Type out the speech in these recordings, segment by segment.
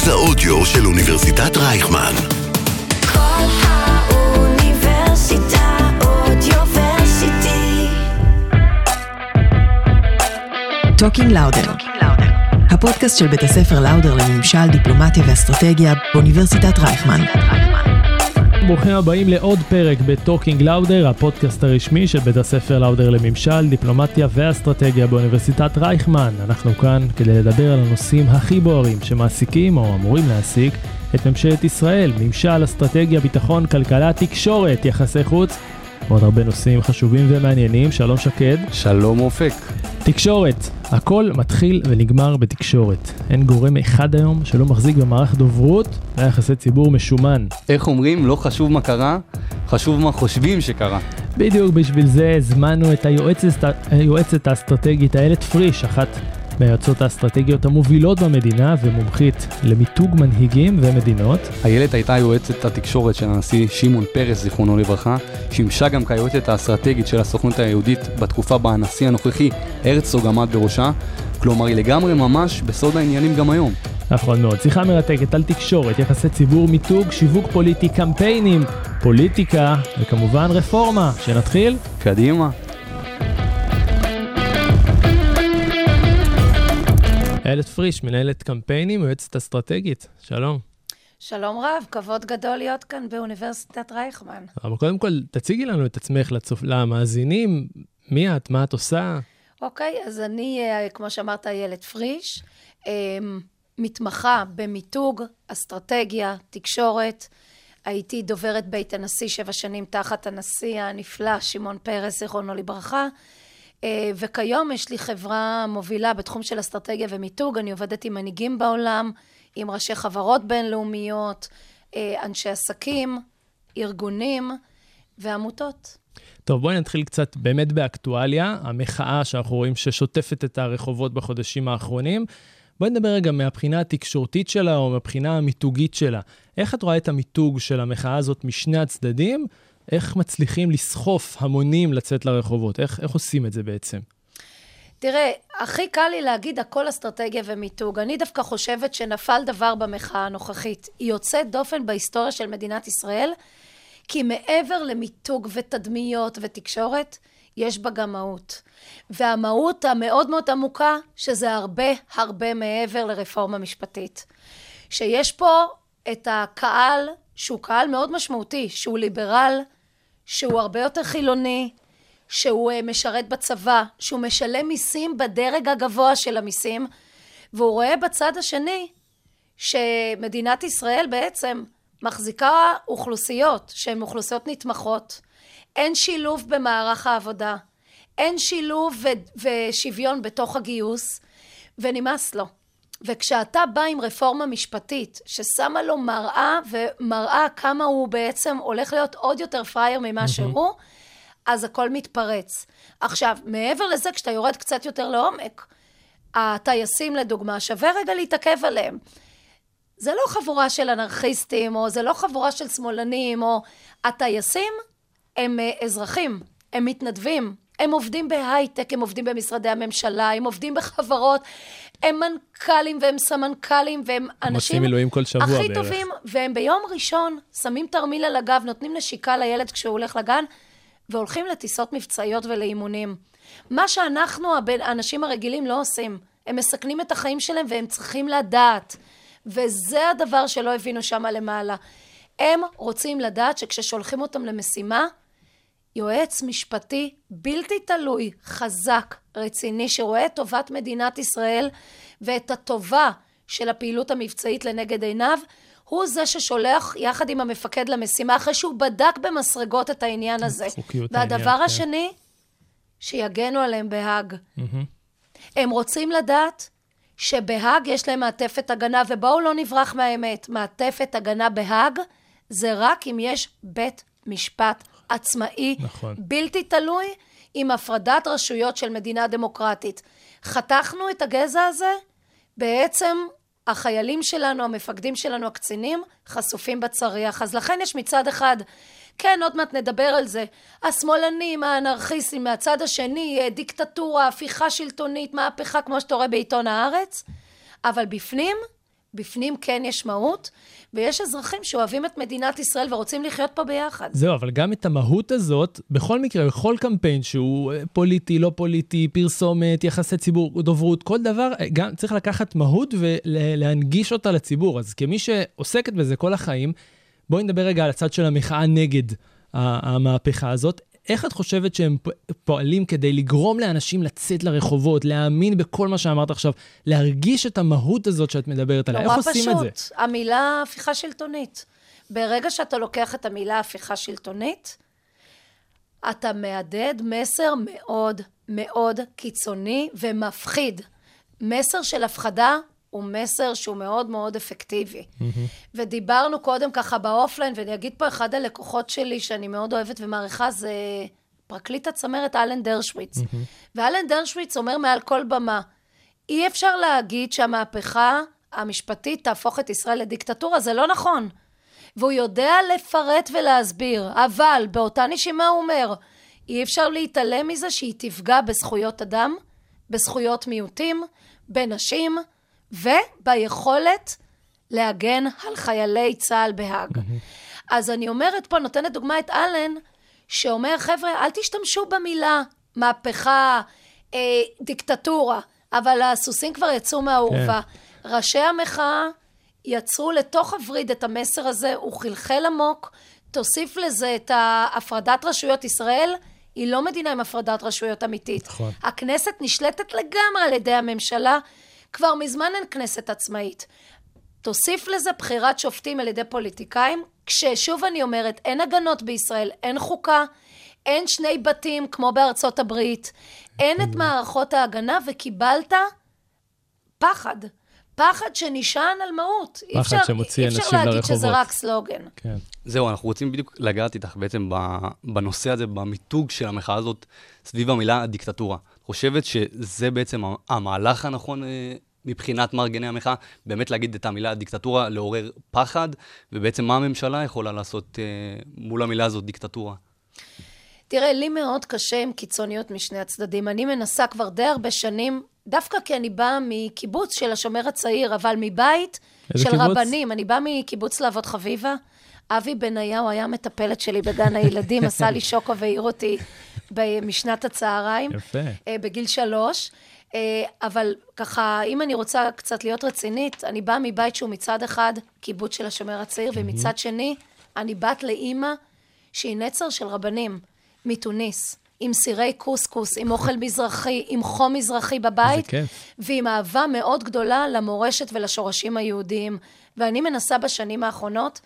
מרכז האודיו של אוניברסיטת רייכמן. קול האוניברסיטה Audioversity. Talking Lauder. הפודקאסט של בית הספר לאודר לממשל, דיפלומטיה ואסטרטגיה באוניברסיטת רייכמן. ברוכים הבאים לעוד פרק ב Talking Lauder, הפודקאסט הרשמי של בית הספר לאודר לממשל, דיפלומטיה ואסטרטגיה באוניברסיטת רייכמן. אנחנו כאן כדי לדבר על הנושאים הכי בוערים שמעסיקים או אמורים להעסיק את ממשלת ישראל, ממשל, אסטרטגיה, ביטחון, כלכלה, תקשורת, יחסי חוץ, ועוד הרבה נושאים חשובים ומעניינים. שלום שקד. שלום אופק. תקשורת, הכל מתחיל ונגמר בתקשורת. אין גורם אחד היום שלא מחזיק במערך דוברות ליחסי ציבור משומן. איך אומרים, לא חשוב מה קרה, חשוב מה חושבים שקרה. בדיוק בשביל זה הזמנו את היועצת, היועצת האסטרטגית איילת פריש, אחת מהיועצות האסטרטגיות המובילות במדינה ומומחית למיתוג מנהיגים ומדינות. איילת הייתה יועצת התקשורת של הנשיא שמעון פרס, זיכרונו לברכה, שימשה גם כיועצת האסטרטגית של הסוכנות היהודית בתקופה בה הנשיא הנוכחי הרצוג עמד בראשה, כלומר היא לגמרי ממש בסוד העניינים גם היום. נכון מאוד, שיחה מרתקת על תקשורת, יחסי ציבור, מיתוג, שיווק פוליטי, קמפיינים, פוליטיקה וכמובן רפורמה. שנתחיל? קדימה. איילת פריש, מנהלת קמפיינים, יועצת אסטרטגית. שלום. שלום רב, כבוד גדול להיות כאן באוניברסיטת רייכמן. אבל קודם כל, תציגי לנו את עצמך לצופ... למאזינים, מי את, מה את עושה? אוקיי, אז אני, אה, כמו שאמרת, איילת פריש, אה, מתמחה במיתוג, אסטרטגיה, תקשורת. הייתי דוברת בית הנשיא שבע שנים תחת הנשיא הנפלא שמעון פרס, זיכרונו לברכה. אה, וכיום יש לי חברה מובילה בתחום של אסטרטגיה ומיתוג. אני עובדת עם מנהיגים בעולם, עם ראשי חברות בינלאומיות, אה, אנשי עסקים, ארגונים ועמותות. טוב, בואי נתחיל קצת באמת באקטואליה, המחאה שאנחנו רואים ששוטפת את הרחובות בחודשים האחרונים. בואי נדבר רגע מהבחינה התקשורתית שלה או מהבחינה המיתוגית שלה. איך את רואה את המיתוג של המחאה הזאת משני הצדדים? איך מצליחים לסחוף המונים לצאת לרחובות? איך, איך עושים את זה בעצם? תראה, הכי קל לי להגיד הכל אסטרטגיה ומיתוג. אני דווקא חושבת שנפל דבר במחאה הנוכחית. היא יוצאת דופן בהיסטוריה של מדינת ישראל, כי מעבר למיתוג ותדמיות ותקשורת, יש בה גם מהות. והמהות המאוד מאוד עמוקה, שזה הרבה הרבה מעבר לרפורמה משפטית. שיש פה את הקהל, שהוא קהל מאוד משמעותי, שהוא ליברל, שהוא הרבה יותר חילוני, שהוא אה, משרת בצבא, שהוא משלם מיסים בדרג הגבוה של המיסים, והוא רואה בצד השני שמדינת ישראל בעצם מחזיקה אוכלוסיות שהן אוכלוסיות נתמכות, אין שילוב במערך העבודה, אין שילוב ו- ושוויון בתוך הגיוס, ונמאס לו. וכשאתה בא עם רפורמה משפטית ששמה לו מראה ומראה כמה הוא בעצם הולך להיות עוד יותר פראייר ממה שהוא, אז הכל מתפרץ. עכשיו, מעבר לזה, כשאתה יורד קצת יותר לעומק, הטייסים לדוגמה, שווה רגע להתעכב עליהם. זה לא חבורה של אנרכיסטים, או זה לא חבורה של שמאלנים, או... הטייסים הם אה, אזרחים, הם מתנדבים, הם עובדים בהייטק, הם עובדים במשרדי הממשלה, הם עובדים בחברות, הם מנכ"לים והם סמנכ"לים והם אנשים... מילואים כל שבוע הכי בערך. טובים, והם ביום ראשון שמים תרמיל על הגב, נותנים נשיקה לילד כשהוא הולך לגן, והולכים לטיסות מבצעיות ולאימונים. מה שאנחנו, האנשים הרגילים, לא עושים. הם מסכנים את החיים שלהם והם צריכים לדעת. וזה הדבר שלא הבינו שם למעלה. הם רוצים לדעת שכששולחים אותם למשימה, יועץ משפטי בלתי תלוי, חזק, רציני, שרואה את טובת מדינת ישראל ואת הטובה של הפעילות המבצעית לנגד עיניו, הוא זה ששולח יחד עם המפקד למשימה אחרי שהוא בדק במסרגות את העניין הזה. והדבר העניין, כן. השני, שיגנו עליהם בהאג. הם רוצים לדעת שבהאג יש להם מעטפת הגנה, ובואו לא נברח מהאמת, מעטפת הגנה בהאג זה רק אם יש בית משפט עצמאי, נכון. בלתי תלוי, עם הפרדת רשויות של מדינה דמוקרטית. חתכנו את הגזע הזה, בעצם החיילים שלנו, המפקדים שלנו, הקצינים, חשופים בצריח. אז לכן יש מצד אחד, כן, עוד מעט נדבר על זה, השמאלנים, האנרכיסטים, מהצד השני, אה, דיקטטורה, הפיכה שלטונית, מהפכה, כמו שאתה רואה בעיתון הארץ, אבל בפנים, בפנים כן יש מהות, ויש אזרחים שאוהבים את מדינת ישראל ורוצים לחיות פה ביחד. זהו, אבל גם את המהות הזאת, בכל מקרה, בכל קמפיין שהוא אה, פוליטי, לא פוליטי, פרסומת, יחסי ציבור, דוברות, כל דבר, אה, גם צריך לקחת מהות ולהנגיש אותה לציבור. אז כמי שעוסקת בזה כל החיים, בואי נדבר רגע על הצד של המחאה נגד המהפכה הזאת. איך את חושבת שהם פועלים כדי לגרום לאנשים לצאת לרחובות, להאמין בכל מה שאמרת עכשיו, להרגיש את המהות הזאת שאת מדברת עליה? איך עושים פשוט. את זה? נורא פשוט, המילה הפיכה שלטונית. ברגע שאתה לוקח את המילה הפיכה שלטונית, אתה מהדהד מסר מאוד מאוד קיצוני ומפחיד. מסר של הפחדה הוא מסר שהוא מאוד מאוד אפקטיבי. Mm-hmm. ודיברנו קודם ככה באופליין, ואני אגיד פה אחד הלקוחות שלי שאני מאוד אוהבת ומעריכה, זה פרקליט הצמרת אלן דרשוויץ. Mm-hmm. ואלן דרשוויץ אומר מעל כל במה, אי אפשר להגיד שהמהפכה המשפטית תהפוך את ישראל לדיקטטורה, זה לא נכון. והוא יודע לפרט ולהסביר, אבל באותה נשימה הוא אומר, אי אפשר להתעלם מזה שהיא תפגע בזכויות אדם, בזכויות מיעוטים, בנשים, וביכולת להגן על חיילי צה"ל בהאג. אז אני אומרת פה, נותנת דוגמה את אלן, שאומר, חבר'ה, אל תשתמשו במילה מהפכה, אה, דיקטטורה, אבל הסוסים כבר יצאו מהאורווה. כן. ראשי המחאה יצרו לתוך הווריד את המסר הזה, הוא חלחל עמוק, תוסיף לזה את הפרדת רשויות ישראל, היא לא מדינה עם הפרדת רשויות אמיתית. נכון. הכנסת נשלטת לגמרי על ידי הממשלה, כבר מזמן אין כנסת עצמאית. תוסיף לזה בחירת שופטים על ידי פוליטיקאים, כששוב אני אומרת, אין הגנות בישראל, אין חוקה, אין שני בתים כמו בארצות הברית, אין את מערכות ההגנה, וקיבלת פחד. פחד שנשען על מהות. פחד אפשר, שמוציא אנשים לרחובות. אי אפשר להגיד שזה לרחובות. רק סלוגן. כן. זהו, אנחנו רוצים בדיוק לגעת איתך בעצם בנושא הזה, במיתוג של המחאה הזאת סביב המילה דיקטטורה. חושבת שזה בעצם המהלך הנכון אה, מבחינת מארגני המחאה, באמת להגיד את המילה דיקטטורה, לעורר פחד, ובעצם מה הממשלה יכולה לעשות אה, מול המילה הזאת, דיקטטורה? תראה, לי מאוד קשה עם קיצוניות משני הצדדים. אני מנסה כבר די הרבה שנים, דווקא כי אני באה מקיבוץ של השומר הצעיר, אבל מבית של קיבוץ? רבנים. אני באה מקיבוץ להבות חביבה. אבי בניהו היה המטפלת שלי בגן הילדים, עשה לי שוקו והעיר אותי ב- משנת הצהריים. יפה. אה, בגיל שלוש. אה, אבל ככה, אם אני רוצה קצת להיות רצינית, אני באה מבית שהוא מצד אחד קיבוץ של השומר הצעיר, ומצד שני, אני בת לאימא שהיא נצר של רבנים מתוניס, עם סירי קוסקוס, עם אוכל מזרחי, עם חום מזרחי בבית. ועם אהבה מאוד גדולה למורשת ולשורשים היהודיים. ואני מנסה בשנים האחרונות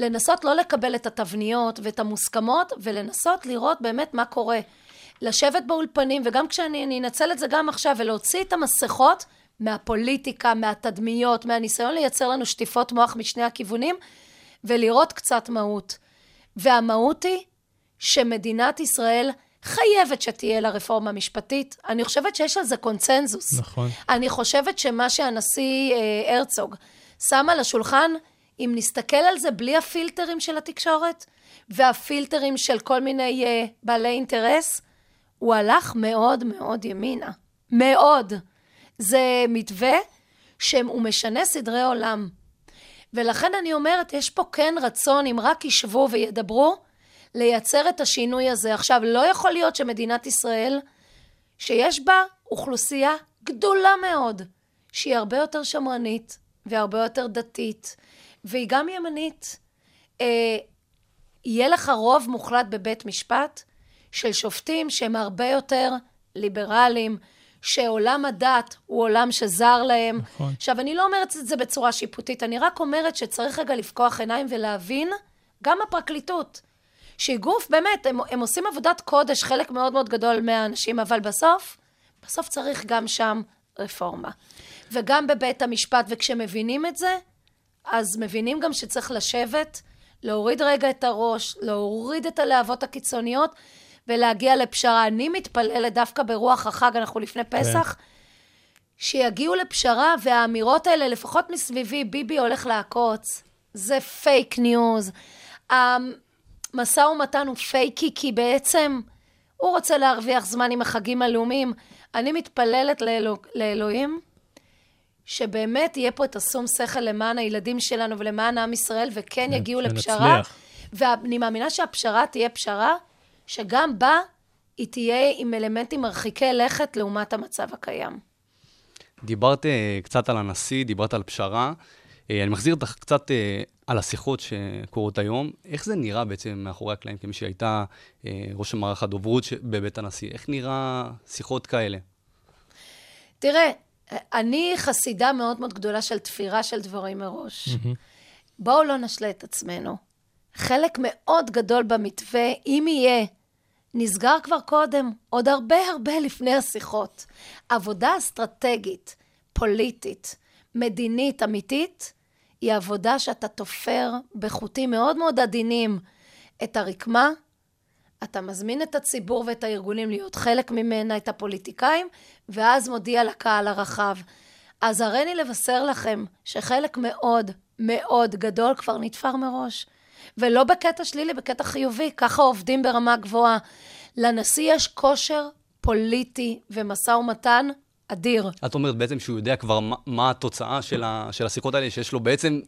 לנסות לא לקבל את התבניות ואת המוסכמות, ולנסות לראות באמת מה קורה. לשבת באולפנים, וגם כשאני אני אנצל את זה גם עכשיו, ולהוציא את המסכות מהפוליטיקה, מהתדמיות, מהניסיון לייצר לנו שטיפות מוח משני הכיוונים, ולראות קצת מהות. והמהות היא שמדינת ישראל חייבת שתהיה לה רפורמה משפטית. אני חושבת שיש על זה קונצנזוס. נכון. אני חושבת שמה שהנשיא אה, הרצוג שם על השולחן, אם נסתכל על זה בלי הפילטרים של התקשורת, והפילטרים של כל מיני אה, בעלי אינטרס, הוא הלך מאוד מאוד ימינה. מאוד. זה מתווה שהוא משנה סדרי עולם. ולכן אני אומרת, יש פה כן רצון, אם רק ישבו וידברו, לייצר את השינוי הזה. עכשיו, לא יכול להיות שמדינת ישראל, שיש בה אוכלוסייה גדולה מאוד, שהיא הרבה יותר שמרנית והרבה יותר דתית, והיא גם ימנית. אה, יהיה לך רוב מוחלט בבית משפט של שופטים שהם הרבה יותר ליברליים, שעולם הדת הוא עולם שזר להם. נכון. עכשיו, אני לא אומרת את זה בצורה שיפוטית, אני רק אומרת שצריך רגע לפקוח עיניים ולהבין, גם הפרקליטות, שהיא גוף, באמת, הם, הם עושים עבודת קודש, חלק מאוד מאוד גדול מהאנשים, אבל בסוף, בסוף צריך גם שם רפורמה. וגם בבית המשפט, וכשמבינים את זה, אז מבינים גם שצריך לשבת, להוריד רגע את הראש, להוריד את הלהבות הקיצוניות, ולהגיע לפשרה. אני מתפללת דווקא ברוח החג, אנחנו לפני פסח, שיגיעו לפשרה, והאמירות האלה, לפחות מסביבי, ביבי הולך לעקוץ, זה פייק ניוז. המשא ומתן הוא פייקי, כי בעצם הוא רוצה להרוויח זמן עם החגים הלאומיים. אני מתפללת לאלוה, לאלוהים שבאמת יהיה פה את השום שכל למען הילדים שלנו ולמען עם ישראל, וכן כן, יגיעו שנצליח. לפשרה. ואני מאמינה שהפשרה תהיה פשרה שגם בה היא תהיה עם אלמנטים מרחיקי לכת לעומת המצב הקיים. דיברת אה, קצת על הנשיא, דיברת על פשרה. אה, אני מחזיר אותך קצת אה, על השיחות שקורות היום. איך זה נראה בעצם מאחורי הקלעים כמי שהייתה ראש המערך הדוברות בבית הנשיא? איך נראה שיחות כאלה? תראה, אני חסידה מאוד מאוד גדולה של תפירה של דברים מראש. בואו לא נשלה את עצמנו. חלק מאוד גדול במתווה, אם יהיה, נסגר כבר קודם, עוד הרבה הרבה לפני השיחות. עבודה אסטרטגית, פוליטית, מדינית, אמיתית, היא עבודה שאתה תופר בחוטים מאוד מאוד עדינים את הרקמה, אתה מזמין את הציבור ואת הארגונים להיות חלק ממנה, את הפוליטיקאים, ואז מודיע לקהל הרחב. אז הריני לבשר לכם שחלק מאוד מאוד גדול כבר נתפר מראש. ולא בקטע שלילי, בקטע חיובי, ככה עובדים ברמה גבוהה. לנשיא יש כושר פוליטי ומשא ומתן אדיר. את אומרת בעצם שהוא יודע כבר מה, מה התוצאה של, ה, של השיחות האלה, שיש לו בעצם,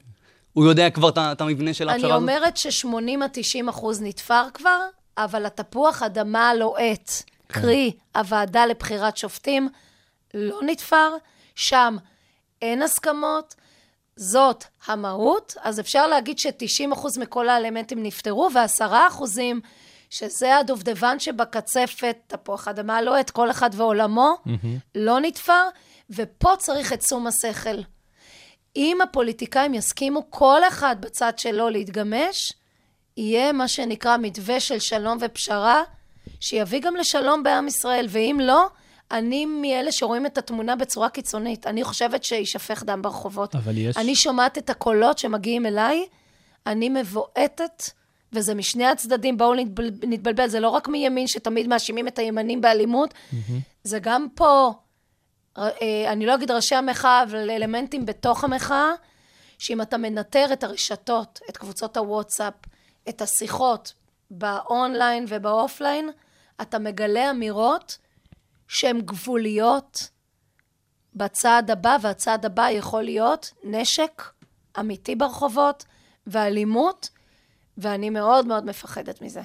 הוא יודע כבר את המבנה של אני הזאת? אומרת ש-80 עד 90 אחוז נתפר כבר, אבל התפוח אדמה קרי, הוועדה לבחירת שופטים, לא נתפר, שם אין הסכמות, זאת המהות, אז אפשר להגיד ש-90 אחוז מכל האלמנטים נפתרו, ו-10 אחוזים, שזה הדובדבן שבקצפת, תפוח אדמה הלוהט, כל אחד ועולמו, לא נתפר, ופה צריך את תשום השכל. אם הפוליטיקאים יסכימו כל אחד בצד שלו להתגמש, יהיה מה שנקרא מתווה של שלום ופשרה, שיביא גם לשלום בעם ישראל, ואם לא, אני מאלה שרואים את התמונה בצורה קיצונית. אני חושבת שיישפך דם ברחובות. אבל יש... אני שומעת את הקולות שמגיעים אליי, אני מבועטת, וזה משני הצדדים, בואו נתבל, נתבלבל, זה לא רק מימין שתמיד מאשימים את הימנים באלימות, זה גם פה, אה, אני לא אגיד ראשי המחאה, אבל אלמנטים בתוך המחאה, שאם אתה מנטר את הרשתות, את קבוצות הוואטסאפ, את השיחות באונליין ובאופליין, אתה מגלה אמירות שהן גבוליות בצעד הבא, והצעד הבא יכול להיות נשק אמיתי ברחובות ואלימות, ואני מאוד מאוד מפחדת מזה.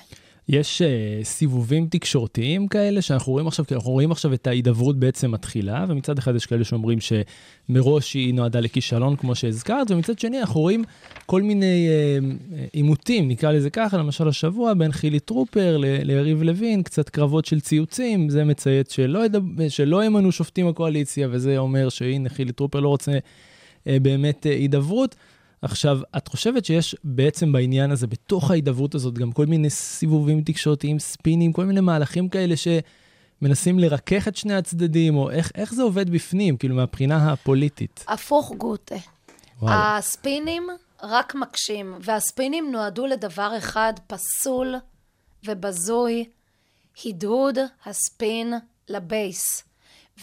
יש uh, סיבובים תקשורתיים כאלה שאנחנו רואים עכשיו, כי אנחנו רואים עכשיו את ההידברות בעצם מתחילה, ומצד אחד יש כאלה שאומרים שמראש היא נועדה לכישלון, כמו שהזכרת, ומצד שני אנחנו רואים כל מיני אה, עימותים, נקרא לזה ככה, למשל השבוע בין חילי טרופר ליריב לוין, קצת קרבות של ציוצים, זה מצייץ שלא, ידב, שלא ימנו שופטים הקואליציה, וזה אומר שהנה חילי טרופר לא רוצה אה, באמת אה, הידברות. עכשיו, את חושבת שיש בעצם בעניין הזה, בתוך ההידברות הזאת, גם כל מיני סיבובים תקשורתיים, ספינים, כל מיני מהלכים כאלה שמנסים לרכך את שני הצדדים, או איך, איך זה עובד בפנים, כאילו, מהבחינה הפוליטית? הפוך גוטה. וואלה. הספינים רק מקשים, והספינים נועדו לדבר אחד פסול ובזוי, הדהוד הספין לבייס.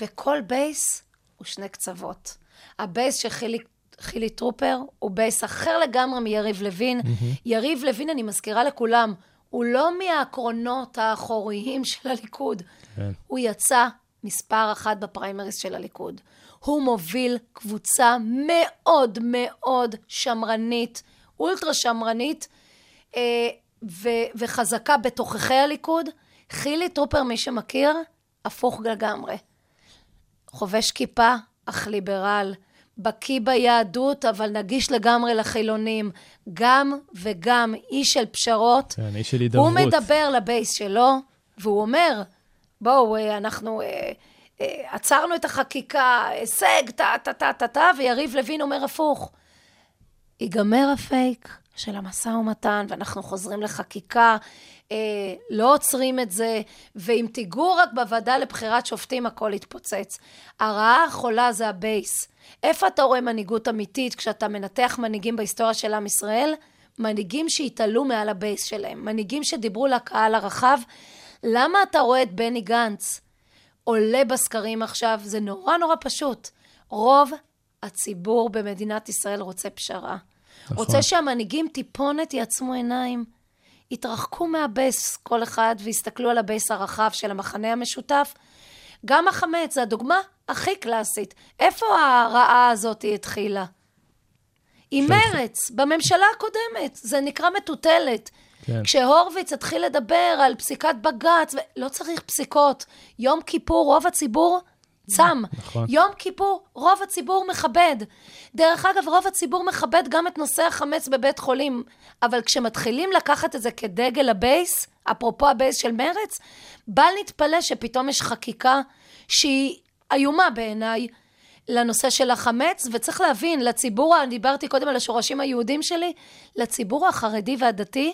וכל בייס הוא שני קצוות. הבייס של חילי טרופר הוא בייס אחר לגמרי מיריב לוין. יריב לוין, אני מזכירה לכולם, הוא לא מהקרונות האחוריים של הליכוד. כן. הוא יצא מספר אחת בפריימריס של הליכוד. הוא מוביל קבוצה מאוד מאוד שמרנית, אולטרה שמרנית אה, ו- וחזקה בתוככי הליכוד. חילי טרופר, מי שמכיר, הפוך לגמרי. חובש כיפה, אך ליברל. בקיא ביהדות, אבל נגיש לגמרי לחילונים. גם וגם איש של פשרות. כן, איש של הידברות. הוא מדבר לבייס שלו, והוא אומר, בואו, אה, אנחנו אה, אה, עצרנו את החקיקה, הישג, טה-טה-טה-טה, ויריב לוין אומר הפוך. ייגמר הפייק של המשא ומתן, ואנחנו חוזרים לחקיקה, אה, לא עוצרים את זה, ואם תיגעו רק בוועדה לבחירת שופטים, הכל יתפוצץ. הרעה החולה זה הבייס. איפה אתה רואה מנהיגות אמיתית כשאתה מנתח מנהיגים בהיסטוריה של עם ישראל? מנהיגים שהתעלו מעל הבייס שלהם, מנהיגים שדיברו לקהל הרחב. למה אתה רואה את בני גנץ עולה בסקרים עכשיו? זה נורא נורא פשוט. רוב הציבור במדינת ישראל רוצה פשרה. נכון. רוצה שהמנהיגים טיפונת יעצמו עיניים, יתרחקו מהבייס כל אחד ויסתכלו על הבייס הרחב של המחנה המשותף. גם החמץ, זה הדוגמה הכי קלאסית. איפה הרעה הזאת התחילה? עם מרץ, בממשלה הקודמת. זה נקרא מטוטלת. כן. כשהורוביץ התחיל לדבר על פסיקת בג"ץ, לא צריך פסיקות. יום כיפור, רוב הציבור צם. נכון. יום כיפור, רוב הציבור מכבד. דרך אגב, רוב הציבור מכבד גם את נושא החמץ בבית חולים, אבל כשמתחילים לקחת את זה כדגל הבייס, אפרופו הבייס של מרץ, בל נתפלא שפתאום יש חקיקה שהיא איומה בעיניי. לנושא של החמץ, וצריך להבין, לציבור, אני דיברתי קודם על השורשים היהודים שלי, לציבור החרדי והדתי,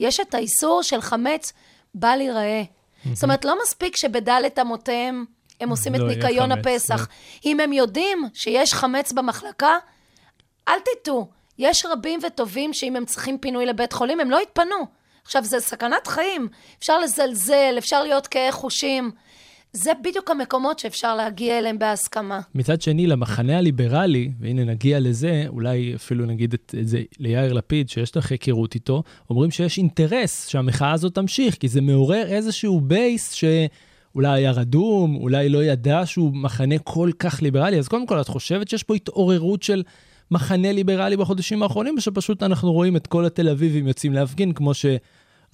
יש את האיסור של חמץ בל ייראה. זאת אומרת, לא מספיק שבדלת אמותיהם הם עושים את לא ניקיון הפסח. אם הם יודעים שיש חמץ במחלקה, אל תטעו. יש רבים וטובים שאם הם צריכים פינוי לבית חולים, הם לא יתפנו. עכשיו, זה סכנת חיים. אפשר לזלזל, אפשר להיות כהי חושים. זה בדיוק המקומות שאפשר להגיע אליהם בהסכמה. מצד שני, למחנה הליברלי, והנה נגיע לזה, אולי אפילו נגיד את, זה ליאיר לפיד, שיש לך היכרות איתו, אומרים שיש אינטרס שהמחאה הזאת תמשיך, כי זה מעורר איזשהו בייס שאולי היה רדום, אולי לא ידע שהוא מחנה כל כך ליברלי. אז קודם כל, את חושבת שיש פה התעוררות של מחנה ליברלי בחודשים האחרונים, או שפשוט אנחנו רואים את כל התל אביבים יוצאים להפגין, כמו ש...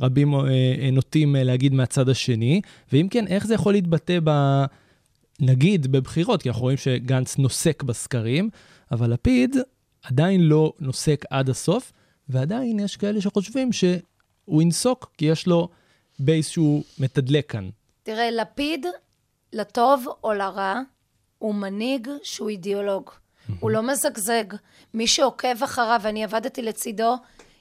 רבים אה, אה, נוטים אה, להגיד מהצד השני, ואם כן, איך זה יכול להתבטא ב... נגיד בבחירות, כי אנחנו רואים שגנץ נוסק בסקרים, אבל לפיד עדיין לא נוסק עד הסוף, ועדיין יש כאלה שחושבים שהוא ינסוק, כי יש לו בייס שהוא מתדלק כאן. תראה, לפיד, לטוב או לרע, הוא מנהיג שהוא אידיאולוג. הוא לא מזגזג. מי שעוקב אחריו, ואני עבדתי לצידו,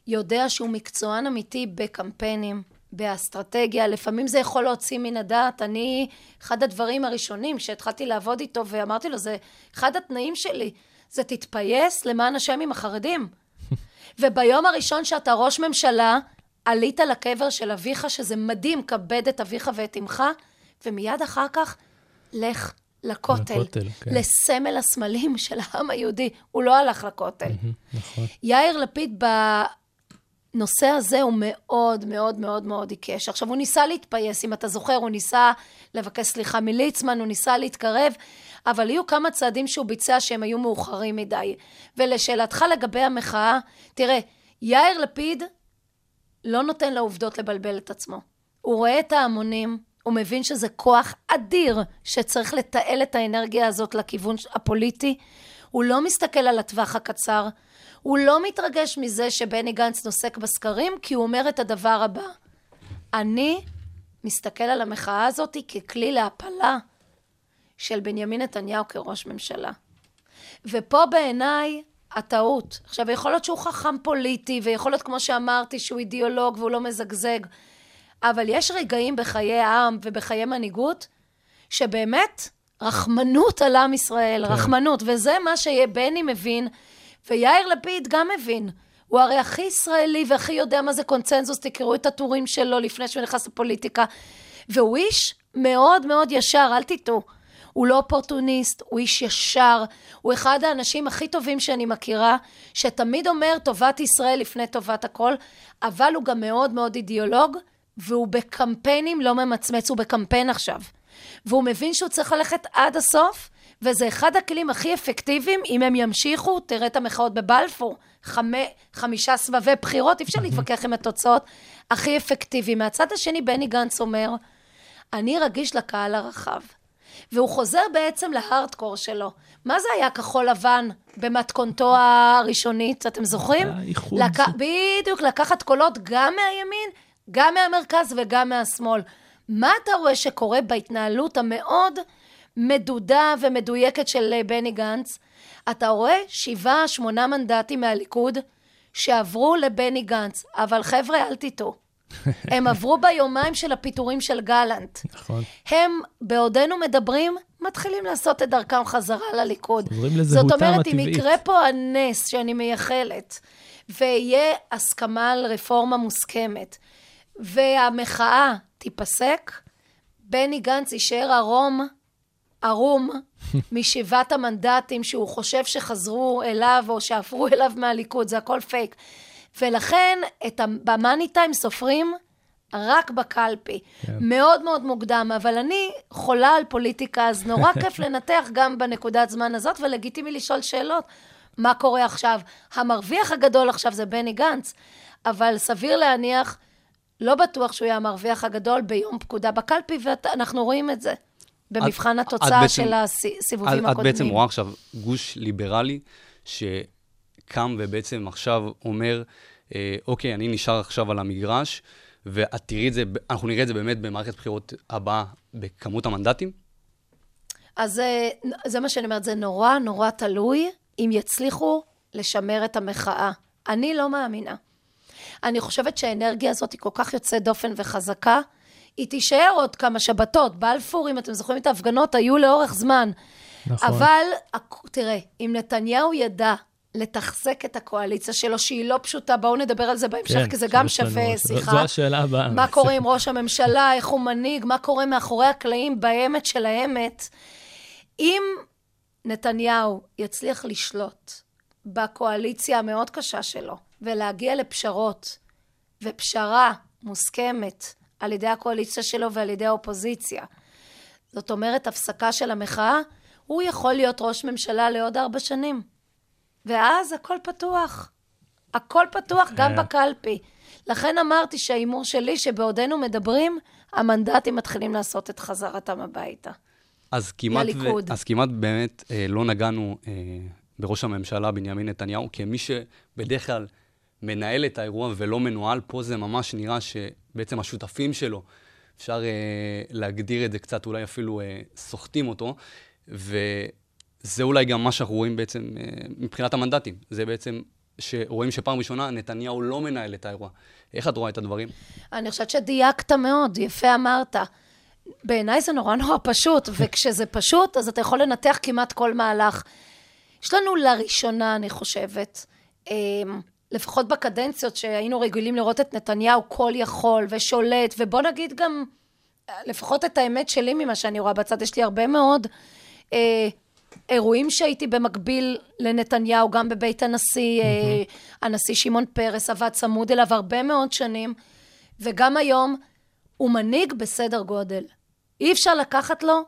יודע שהוא מקצוען אמיתי בקמפיינים, באסטרטגיה. לפעמים זה יכול להוציא מן הדעת. אני, אחד הדברים הראשונים שהתחלתי לעבוד איתו, ואמרתי לו, זה אחד התנאים שלי, זה תתפייס למען השם עם החרדים. וביום הראשון שאתה ראש ממשלה, עלית לקבר של אביך, שזה מדהים, כבד את אביך ואת אמך, ומיד אחר כך, לך לכותל. לכותל, כן. לסמל הסמלים של העם היהודי. הוא לא הלך לכותל. נכון. יאיר לפיד בנושא הזה הוא מאוד מאוד מאוד מאוד עיקש. עכשיו, הוא ניסה להתפייס, אם אתה זוכר, הוא ניסה לבקש סליחה מליצמן, הוא ניסה להתקרב, אבל היו כמה צעדים שהוא ביצע שהם היו מאוחרים מדי. ולשאלתך לגבי המחאה, תראה, יאיר לפיד לא נותן לעובדות לבלבל את עצמו. הוא רואה את ההמונים, הוא מבין שזה כוח אדיר שצריך לתעל את האנרגיה הזאת לכיוון הפוליטי. הוא לא מסתכל על הטווח הקצר. הוא לא מתרגש מזה שבני גנץ נוסק בסקרים, כי הוא אומר את הדבר הבא: אני מסתכל על המחאה הזאת ככלי להפלה של בנימין נתניהו כראש ממשלה. ופה בעיניי הטעות. עכשיו, יכול להיות שהוא חכם פוליטי, ויכול להיות, כמו שאמרתי, שהוא אידיאולוג והוא לא מזגזג, אבל יש רגעים בחיי העם ובחיי מנהיגות, שבאמת, רחמנות על עם ישראל, כן. רחמנות, וזה מה שבני מבין, ויאיר לפיד גם מבין. הוא הרי הכי ישראלי והכי יודע מה זה קונצנזוס, תקראו את הטורים שלו לפני שהוא נכנס לפוליטיקה. והוא איש מאוד מאוד ישר, אל תטעו. הוא לא אופורטוניסט, הוא איש ישר, הוא אחד האנשים הכי טובים שאני מכירה, שתמיד אומר טובת ישראל לפני טובת הכל, אבל הוא גם מאוד מאוד אידיאולוג, והוא בקמפיינים לא ממצמץ, הוא בקמפיין עכשיו. והוא מבין שהוא צריך ללכת עד הסוף, וזה אחד הכלים הכי אפקטיביים, אם הם ימשיכו, תראה את המחאות בבלפור, חמי, חמישה סבבי בחירות, אי אפשר להתווכח עם התוצאות, הכי אפקטיביים. מהצד השני, בני גנץ אומר, אני רגיש לקהל הרחב. והוא חוזר בעצם להארדקור שלו. מה זה היה כחול לבן במתכונתו הראשונית, אתם זוכרים? היה איחוד. לק... בדיוק, לקחת קולות גם מהימין, גם מהמרכז וגם מהשמאל. מה אתה רואה שקורה בהתנהלות המאוד מדודה ומדויקת של אה, בני גנץ? אתה רואה שבעה, שמונה מנדטים מהליכוד שעברו לבני גנץ. אבל חבר'ה, אל תטעו. הם עברו ביומיים של הפיטורים של גלנט. נכון. הם, בעודנו מדברים, מתחילים לעשות את דרכם חזרה לליכוד. חוזרים זאת לזהותם אומרת, אם הטבעית. יקרה פה הנס שאני מייחלת, ויהיה הסכמה על רפורמה מוסכמת, והמחאה תיפסק, בני גנץ יישאר ערום, ערום, משבעת המנדטים שהוא חושב שחזרו אליו או שעברו אליו מהליכוד, זה הכל פייק. ולכן, את ה- במאני טיים סופרים רק בקלפי. כן. מאוד מאוד מוקדם, אבל אני חולה על פוליטיקה, אז נורא כיף לנתח גם בנקודת זמן הזאת, ולגיטימי לשאול שאלות. מה קורה עכשיו? המרוויח הגדול עכשיו זה בני גנץ, אבל סביר להניח, לא בטוח שהוא יהיה המרוויח הגדול ביום פקודה בקלפי, ואנחנו רואים את זה. במבחן את, התוצאה את בעצם, של הסיבובים את, הקודמים. את בעצם רואה עכשיו גוש ליברלי שקם ובעצם עכשיו אומר, אה, אוקיי, אני נשאר עכשיו על המגרש, ואת תראי את זה, אנחנו נראה את זה באמת במערכת בחירות הבאה בכמות המנדטים? אז זה, זה מה שאני אומרת, זה נורא נורא תלוי אם יצליחו לשמר את המחאה. אני לא מאמינה. אני חושבת שהאנרגיה הזאת היא כל כך יוצאת דופן וחזקה, היא תישאר עוד כמה שבתות. בלפור, אם אתם זוכרים את ההפגנות, היו לאורך זמן. נכון. אבל, תראה, אם נתניהו ידע לתחזק את הקואליציה שלו, שהיא לא פשוטה, בואו נדבר על זה בהמשך, כן, כי זה גם שווה שיחה. זו השאלה הבאה. מה קורה עם ראש הממשלה, איך הוא מנהיג, מה קורה מאחורי הקלעים, באמת של האמת. אם נתניהו יצליח לשלוט בקואליציה המאוד קשה שלו, ולהגיע לפשרות, ופשרה מוסכמת על ידי הקואליציה שלו ועל ידי האופוזיציה, זאת אומרת, הפסקה של המחאה, הוא יכול להיות ראש ממשלה לעוד ארבע שנים. ואז הכל פתוח. הכל פתוח גם אה. בקלפי. לכן אמרתי שההימור שלי, שבעודנו מדברים, המנדטים מתחילים לעשות את חזרתם הביתה. אז כמעט, ו... אז כמעט באמת אה, לא נגענו אה, בראש הממשלה בנימין נתניהו, כמי שבדרך כלל מנהל את האירוע ולא מנוהל, פה זה ממש נראה שבעצם השותפים שלו, אפשר אה, להגדיר את זה קצת, אולי אפילו אה, סוחטים אותו, וזה אולי גם מה שאנחנו רואים בעצם אה, מבחינת המנדטים. זה בעצם שרואים שפעם ראשונה נתניהו לא מנהל את האירוע. איך את רואה את הדברים? אני חושבת שדייקת מאוד, יפה אמרת. בעיניי זה נורא נורא פשוט, וכשזה פשוט, אז אתה יכול לנתח כמעט כל מהלך. יש לנו לראשונה, אני חושבת, אמ, לפחות בקדנציות שהיינו רגילים לראות את נתניהו כל יכול ושולט, ובוא נגיד גם, לפחות את האמת שלי ממה שאני רואה בצד, יש לי הרבה מאוד אה, אירועים שהייתי במקביל לנתניהו, גם בבית הנשיא, mm-hmm. אה, הנשיא שמעון פרס עבד צמוד אליו הרבה מאוד שנים, וגם היום הוא מנהיג בסדר גודל. אי אפשר לקחת לו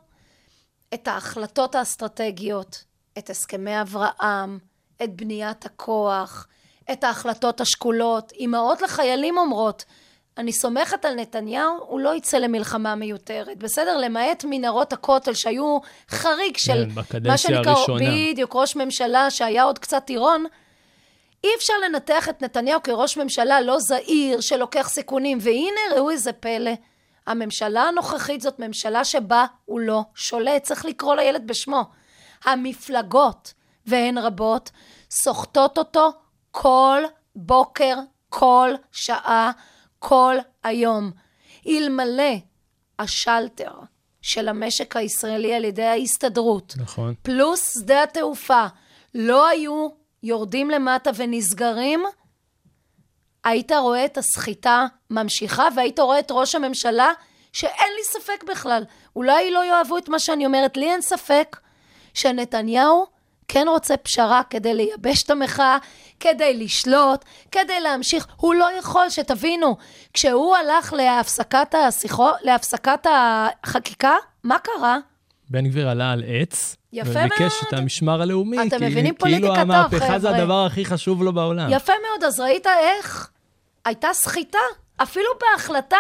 את ההחלטות האסטרטגיות, את הסכמי אברהם, את בניית הכוח, את ההחלטות השקולות. אמהות לחיילים אומרות, אני סומכת על נתניהו, הוא לא יצא למלחמה מיותרת. בסדר? למעט מנהרות הכותל שהיו חריג של כן, מה שנקרא, הראשונה. בדיוק, ראש ממשלה שהיה עוד קצת טירון. אי אפשר לנתח את נתניהו כראש ממשלה לא זהיר, שלוקח סיכונים. והנה, ראו איזה פלא. הממשלה הנוכחית זאת ממשלה שבה הוא לא שולט. צריך לקרוא לילד בשמו. המפלגות, והן רבות, סוחטות אותו כל בוקר, כל שעה, כל היום. אלמלא השלטר של המשק הישראלי על ידי ההסתדרות, נכון. פלוס שדה התעופה, לא היו יורדים למטה ונסגרים, היית רואה את הסחיטה ממשיכה, והיית רואה את ראש הממשלה, שאין לי ספק בכלל, אולי לא יאהבו את מה שאני אומרת, לי אין ספק שנתניהו כן רוצה פשרה כדי לייבש את המחאה, כדי לשלוט, כדי להמשיך. הוא לא יכול, שתבינו, כשהוא הלך להפסקת השיחו, להפסקת החקיקה, מה קרה? בן גביר עלה על עץ. יפה מאוד. וביקש את המשמר הלאומי. אתם מבינים פוליטיקה טוב, חבר'ה. כאילו המהפכה זה הדבר הכי חשוב לו בעולם. יפה מאוד, אז ראית איך הייתה סחיטה, אפילו בהחלטה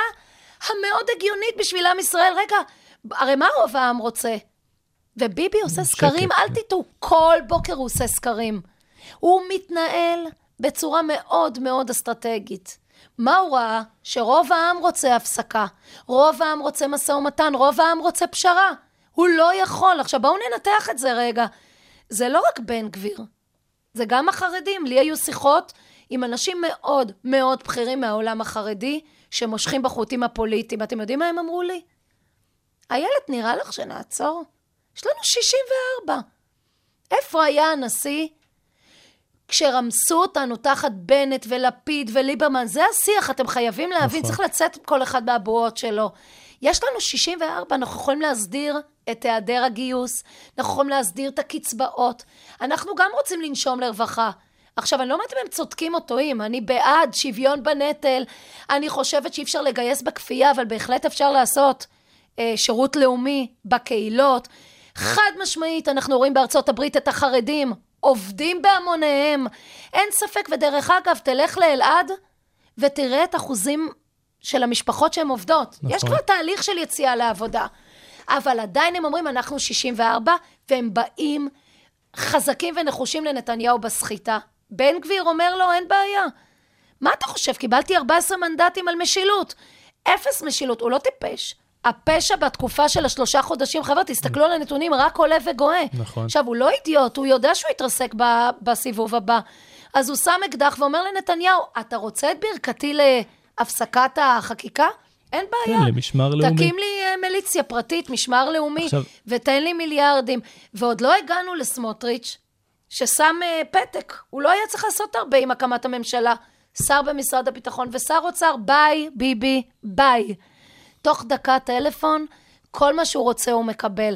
המאוד הגיונית בשביל עם ישראל. רגע, הרי מה רוב העם רוצה? וביבי עושה סקרים, אל תטעו, כל בוקר הוא עושה סקרים. הוא מתנהל בצורה מאוד מאוד אסטרטגית. מה הוא ראה? שרוב העם רוצה הפסקה, רוב העם רוצה משא ומתן, רוב העם רוצה פשרה. הוא לא יכול. עכשיו בואו ננתח את זה רגע. זה לא רק בן גביר, זה גם החרדים. לי היו שיחות עם אנשים מאוד מאוד בכירים מהעולם החרדי, שמושכים בחוטים הפוליטיים. אתם יודעים מה הם אמרו לי? איילת, נראה לך שנעצור? יש לנו 64. איפה היה הנשיא כשרמסו אותנו תחת בנט ולפיד וליברמן? זה השיח, אתם חייבים להבין, נכון. צריך לצאת כל אחד מהבועות שלו. יש לנו 64, אנחנו יכולים להסדיר את היעדר הגיוס, אנחנו יכולים להסדיר את הקצבאות. אנחנו גם רוצים לנשום לרווחה, עכשיו, אני לא אומרת אם הם צודקים או טועים, אני בעד שוויון בנטל, אני חושבת שאי אפשר לגייס בכפייה, אבל בהחלט אפשר לעשות אה, שירות לאומי בקהילות. חד משמעית, אנחנו רואים בארצות הברית את החרדים עובדים בהמוניהם. אין ספק, ודרך אגב, תלך לאלעד ותראה את אחוזים של המשפחות שהן עובדות. נכון. יש כבר תהליך של יציאה לעבודה. אבל עדיין הם אומרים, אנחנו 64, והם באים חזקים ונחושים לנתניהו בסחיטה. בן גביר אומר לו, אין בעיה. מה אתה חושב? קיבלתי 14 מנדטים על משילות. אפס משילות, הוא לא טיפש. הפשע בתקופה של השלושה חודשים, חבר'ה, תסתכלו על הנתונים, רק עולה וגואה. נכון. עכשיו, הוא לא אידיוט, הוא יודע שהוא יתרסק ב- בסיבוב הבא. אז הוא שם אקדח ואומר לנתניהו, אתה רוצה את ברכתי להפסקת החקיקה? אין בעיה. כן, למשמר לאומי. תקים לי אה, מיליציה פרטית, משמר לאומי, עכשיו- ותן לי מיליארדים. ועוד לא הגענו לסמוטריץ', ששם אה, פתק. הוא לא היה צריך לעשות הרבה עם הקמת הממשלה. שר במשרד הביטחון ושר אוצר, ביי, ביבי, ביי. תוך דקה טלפון, כל מה שהוא רוצה הוא מקבל.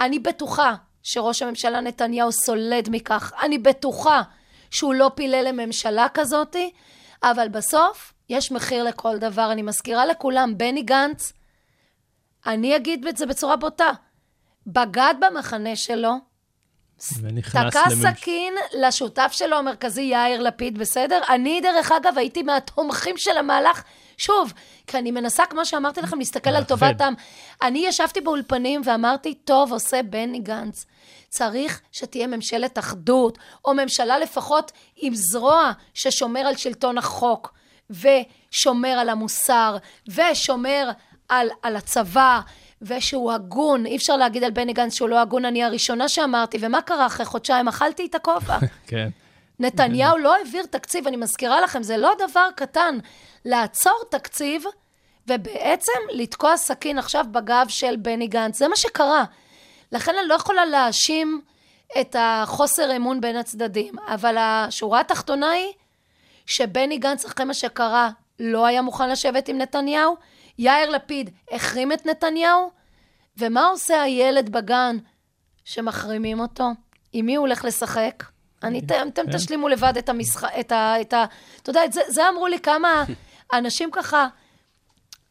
אני בטוחה שראש הממשלה נתניהו סולד מכך. אני בטוחה שהוא לא פילל לממשלה כזאתי, אבל בסוף יש מחיר לכל דבר. אני מזכירה לכולם, בני גנץ, אני אגיד את זה בצורה בוטה, בגד במחנה שלו, תקע לממש- סכין לשותף שלו המרכזי, יאיר לפיד, בסדר? אני, דרך אגב, הייתי מהתומכים של המהלך. שוב, כי אני מנסה, כמו שאמרתי לכם, להסתכל על. טובת העם. אני ישבתי באולפנים ואמרתי, טוב עושה בני גנץ. צריך שתהיה ממשלת אחדות, או ממשלה לפחות עם זרוע ששומר על שלטון החוק, ושומר על המוסר, ושומר על, על הצבא, ושהוא הגון. אי אפשר להגיד על בני גנץ שהוא לא הגון, אני הראשונה שאמרתי, ומה קרה אחרי חודשיים? אכלתי את הכובע. כן. נתניהו לא העביר תקציב, אני מזכירה לכם, זה לא דבר קטן לעצור תקציב ובעצם לתקוע סכין עכשיו בגב של בני גנץ. זה מה שקרה. לכן אני לא יכולה להאשים את החוסר אמון בין הצדדים, אבל השורה התחתונה היא שבני גנץ, אחרי מה שקרה, לא היה מוכן לשבת עם נתניהו, יאיר לפיד החרים את נתניהו, ומה עושה הילד בגן שמחרימים אותו? עם מי הוא הולך לשחק? אני, אתם כן. תשלימו לבד את המשחק, את ה... את ה אתה יודע, את זה, זה אמרו לי כמה אנשים ככה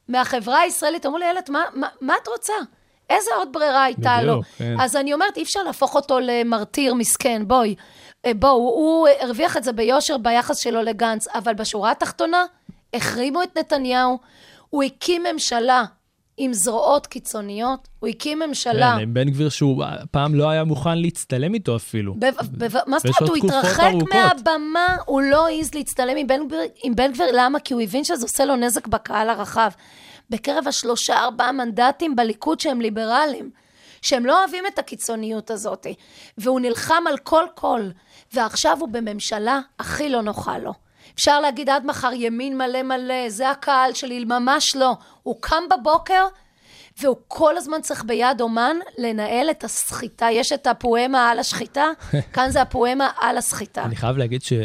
מהחברה הישראלית, אמרו לי, ילד, מה, מה, מה את רוצה? איזה עוד ברירה הייתה לו? בדיוק, כן. אז אני אומרת, אי אפשר להפוך אותו למרטיר מסכן, בואי. אה, בואו, הוא הרוויח את זה ביושר ביחס שלו לגנץ, אבל בשורה התחתונה, החרימו את נתניהו, הוא הקים ממשלה עם זרועות קיצוניות, הוא הקים ממשלה... כן, עם בן גביר שהוא פעם לא היה מוכן להצטלם איתו אפילו. ב- ב- מה זאת אומרת? הוא התרחק. מהבמה, הוא לא העז להצטלם עם בן גביר. עם בן גביר, למה? כי הוא הבין שזה עושה לו נזק בקהל הרחב. בקרב השלושה, ארבעה מנדטים בליכוד שהם ליברלים, שהם לא אוהבים את הקיצוניות הזאת. והוא נלחם על כל קול, ועכשיו הוא בממשלה הכי לא נוחה לו. אפשר להגיד עד מחר ימין מלא מלא, זה הקהל שלי, ממש לא. הוא קם בבוקר, והוא כל הזמן צריך ביד אומן לנהל את הסחיטה. יש את הפואמה על השחיטה, כאן זה הפואמה על הסחיטה. אני חייב להגיד ש... אה,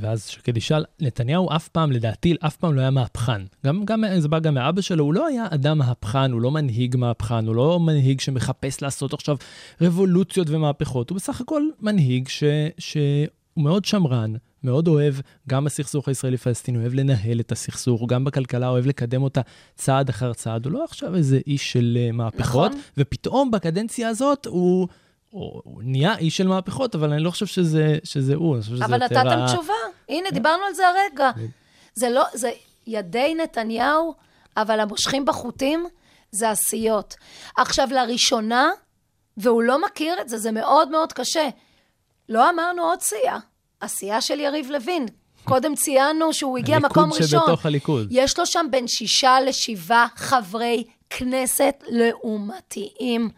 ואז שקד ישאל, נתניהו אף פעם, לדעתי, אף פעם לא היה מהפכן. גם, גם, זה בא גם מאבא שלו, הוא לא היה אדם מהפכן, הוא לא מנהיג מהפכן, הוא לא מנהיג שמחפש לעשות עכשיו רבולוציות ומהפכות, הוא בסך הכל מנהיג ש... שהוא מאוד שמרן, מאוד אוהב, גם בסכסוך הישראלי-פלסטיני, אוהב לנהל את הסכסוך, גם בכלכלה אוהב לקדם אותה צעד אחר צעד. הוא לא עכשיו איזה איש של אה, מהפכות, נכון. ופתאום בקדנציה הזאת הוא... הוא, הוא נהיה איש של מהפכות, אבל אני לא חושב שזה, שזה הוא, אני חושב שזה אבל יותר... נתתם ה- תשובה. הנה, דיברנו על זה הרגע. זה לא, זה ידי נתניהו, אבל המושכים בחוטים זה עשיות. עכשיו, לראשונה, והוא לא מכיר את זה, זה מאוד מאוד קשה. לא אמרנו עוד סיעה, הסיעה של יריב לוין. קודם ציינו שהוא הגיע הליכוד מקום ראשון. שבתוך הליכוד. יש לו שם בין שישה לשבעה חברי כנסת לעומתיים,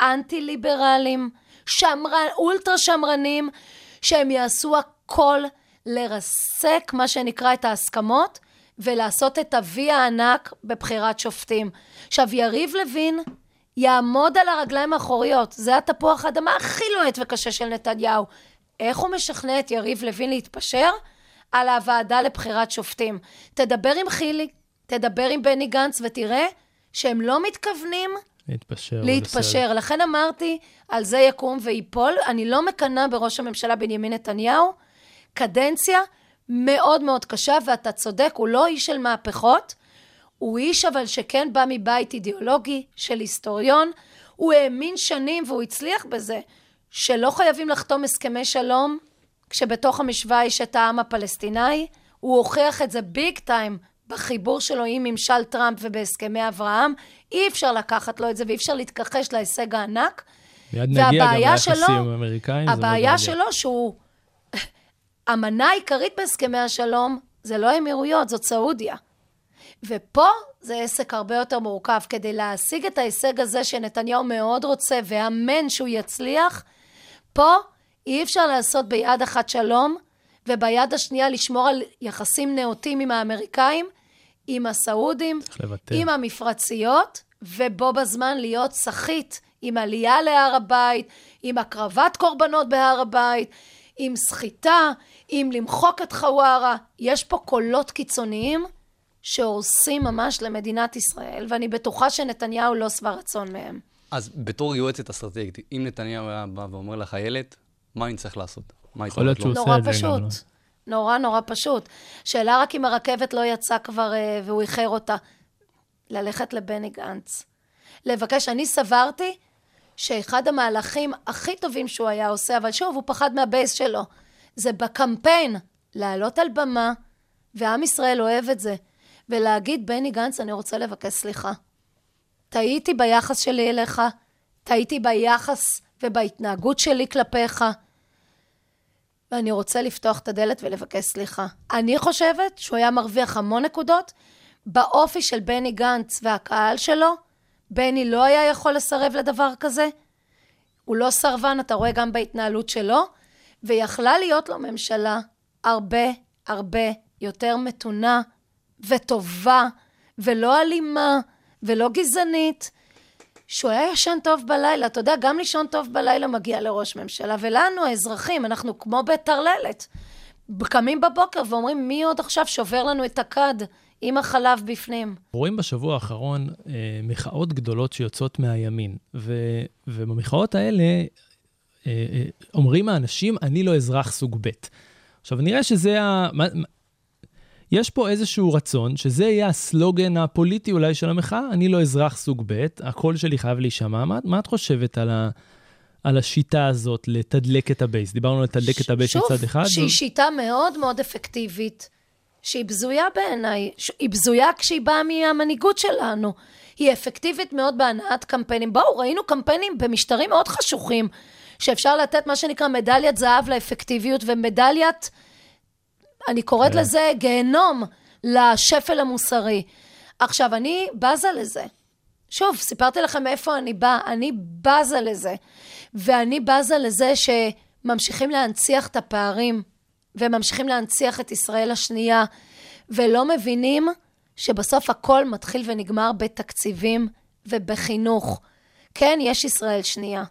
אנטי-ליברלים, שמרן, אולטרה שמרנים, שהם יעשו הכל לרסק, מה שנקרא, את ההסכמות, ולעשות את ה-V הענק בבחירת שופטים. עכשיו, יריב לוין יעמוד על הרגליים האחוריות, זה התפוח האדמה הכי לוהט וקשה של נתניהו. איך הוא משכנע את יריב לוין להתפשר? על הוועדה לבחירת שופטים. תדבר עם חילי, תדבר עם בני גנץ ותראה שהם לא מתכוונים להתפשר. להתפשר. לכן אמרתי, על זה יקום וייפול. אני לא מקנאה בראש הממשלה בנימין נתניהו, קדנציה מאוד מאוד קשה, ואתה צודק, הוא לא איש של מהפכות, הוא איש אבל שכן בא מבית אידיאולוגי של היסטוריון. הוא האמין שנים, והוא הצליח בזה, שלא חייבים לחתום הסכמי שלום, כשבתוך המשוואה יש את העם הפלסטיני. הוא הוכיח את זה ביג טיים בחיבור שלו עם ממשל טראמפ ובהסכמי אברהם. אי אפשר לקחת לו את זה ואי אפשר להתכחש להישג הענק. מיד נגיע גם ליחסים האמריקאים. הבעיה. שלו שהוא... המנה העיקרית בהסכמי השלום זה לא האמירויות, זאת סעודיה. ופה זה עסק הרבה יותר מורכב. כדי להשיג את ההישג הזה שנתניהו מאוד רוצה ואמן שהוא יצליח, פה אי אפשר לעשות ביד אחת שלום, וביד השנייה לשמור על יחסים נאותים עם האמריקאים, עם הסעודים. עם המפרציות, ובו בזמן להיות סחיט עם עלייה להר הבית, עם הקרבת קורבנות בהר הבית, עם סחיטה, עם למחוק את חווארה. יש פה קולות קיצוניים שהורסים ממש למדינת ישראל, ואני בטוחה שנתניהו לא שבע רצון מהם. אז בתור יועצת אסטרטגית, אם נתניהו היה בא ואומר לך, איילת, מה אני צריך לעשות? מה יכול להיות? שהוא עושה נורא את זה גם, לא? פשוט. נורא נורא פשוט. שאלה רק אם הרכבת לא יצאה כבר אה, והוא איחר אותה. ללכת לבני גנץ. לבקש, אני סברתי שאחד המהלכים הכי טובים שהוא היה עושה, אבל שוב, הוא פחד מהבייס שלו, זה בקמפיין לעלות על במה, ועם ישראל אוהב את זה, ולהגיד, בני גנץ, אני רוצה לבקש סליחה. טעיתי ביחס שלי אליך, טעיתי ביחס ובהתנהגות שלי כלפיך, ואני רוצה לפתוח את הדלת ולבקש סליחה. אני חושבת שהוא היה מרוויח המון נקודות. באופי של בני גנץ והקהל שלו, בני לא היה יכול לסרב לדבר כזה. הוא לא סרבן, אתה רואה גם בהתנהלות שלו, ויכלה להיות לו ממשלה הרבה הרבה יותר מתונה וטובה, ולא אלימה, ולא גזענית, שהוא היה ישן טוב בלילה. אתה יודע, גם לישון טוב בלילה מגיע לראש ממשלה, ולנו, האזרחים, אנחנו כמו בטרללת. קמים בבוקר ואומרים, מי עוד עכשיו שובר לנו את הכד עם החלב בפנים? רואים בשבוע האחרון אה, מחאות גדולות שיוצאות מהימין, ו, ובמחאות האלה אה, אה, אומרים האנשים, אני לא אזרח סוג ב'. עכשיו, נראה שזה ה... מה, יש פה איזשהו רצון שזה יהיה הסלוגן הפוליטי אולי של המחאה, אני לא אזרח סוג ב', הקול שלי חייב להישמע. מה, מה את חושבת על, ה, על השיטה הזאת לתדלק את הבייס? דיברנו על לתדלק את הבייס שוב, מצד אחד. שהיא ו- שיטה מאוד מאוד אפקטיבית, שהיא בזויה בעיניי. ש- היא בזויה כשהיא באה מהמנהיגות שלנו. היא אפקטיבית מאוד בהנעת קמפיינים. בואו, ראינו קמפיינים במשטרים מאוד חשוכים, שאפשר לתת מה שנקרא מדליית זהב לאפקטיביות ומדליית, אני קוראת כן. לזה גיהנום לשפל המוסרי. עכשיו, אני בזה לזה. שוב, סיפרתי לכם מאיפה אני באה, אני בזה לזה. ואני בזה לזה שממשיכים להנציח את הפערים, וממשיכים להנציח את ישראל השנייה, ולא מבינים שבסוף הכל מתחיל ונגמר בתקציבים ובחינוך. כן, יש ישראל שנייה.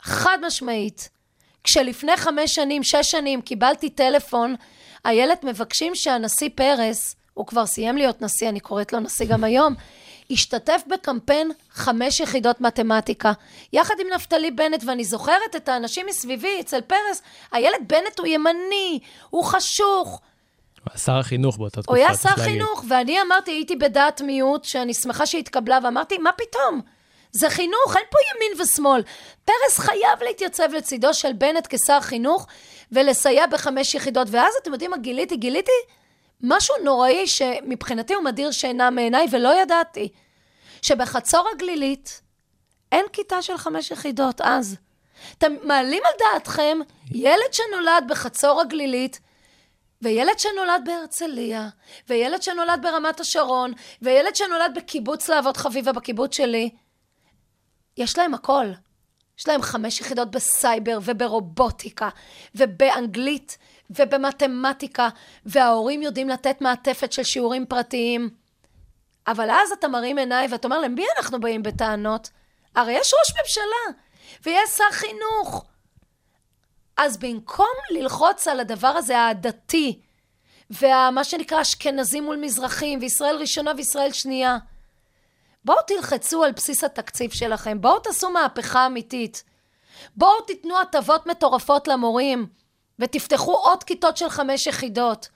חד משמעית. כשלפני חמש שנים, שש שנים, קיבלתי טלפון, איילת מבקשים שהנשיא פרס, הוא כבר סיים להיות נשיא, אני קוראת לו נשיא גם היום, השתתף בקמפיין חמש יחידות מתמטיקה, יחד עם נפתלי בנט, ואני זוכרת את האנשים מסביבי, אצל פרס, איילת בנט הוא ימני, הוא חשוך, הוא היה שר החינוך באותה תקופה. הוא היה שר. חינוך, ואני אמרתי, הייתי בדעת מיעוט, שאני שמחה שהתקבלה, ואמרתי, מה פתאום? זה חינוך, אין פה ימין ושמאל. פרס חייב להתייצב לצידו של בנט כשר חינוך, ולסייע בחמש יחידות. ואז אתם יודעים מה גיליתי? גיליתי משהו נוראי שמבחינתי הוא מדיר שינה מעיניי, ולא ידעתי. שבחצור הגלילית אין כיתה של חמש יחידות אז. אתם מעלים על דעתכם ילד שנולד בחצור הגלילית, וילד שנולד בהרצליה, וילד שנולד ברמת השרון, וילד שנולד בקיבוץ להבות חביבה בקיבוץ שלי, יש להם הכל. יש להם חמש יחידות בסייבר וברובוטיקה ובאנגלית ובמתמטיקה, וההורים יודעים לתת מעטפת של שיעורים פרטיים. אבל אז אתה מרים עיניי ואתה אומר, למי אנחנו באים בטענות? הרי יש ראש ממשלה ויש שר חינוך. אז במקום ללחוץ על הדבר הזה העדתי, ומה שנקרא אשכנזים מול מזרחים, וישראל ראשונה וישראל שנייה, בואו תלחצו על בסיס התקציב שלכם, בואו תעשו מהפכה אמיתית. בואו תיתנו הטבות מטורפות למורים, ותפתחו עוד כיתות של חמש יחידות.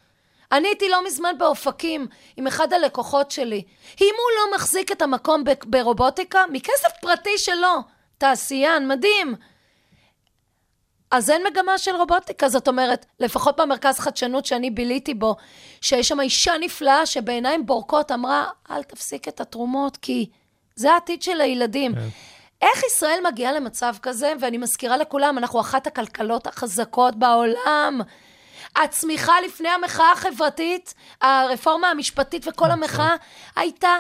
אני הייתי לא מזמן באופקים עם אחד הלקוחות שלי. אם הוא לא מחזיק את המקום ברובוטיקה, מכסף פרטי שלו, תעשיין, מדהים. אז אין מגמה של רובוטיקה, זאת אומרת, לפחות במרכז חדשנות שאני ביליתי בו, שיש שם אישה נפלאה שבעיניים בורקות אמרה, אל תפסיק את התרומות, כי זה העתיד של הילדים. כן. איך ישראל מגיעה למצב כזה? ואני מזכירה לכולם, אנחנו אחת הכלכלות החזקות בעולם. הצמיחה לפני המחאה החברתית, הרפורמה המשפטית וכל המחאה, הייתה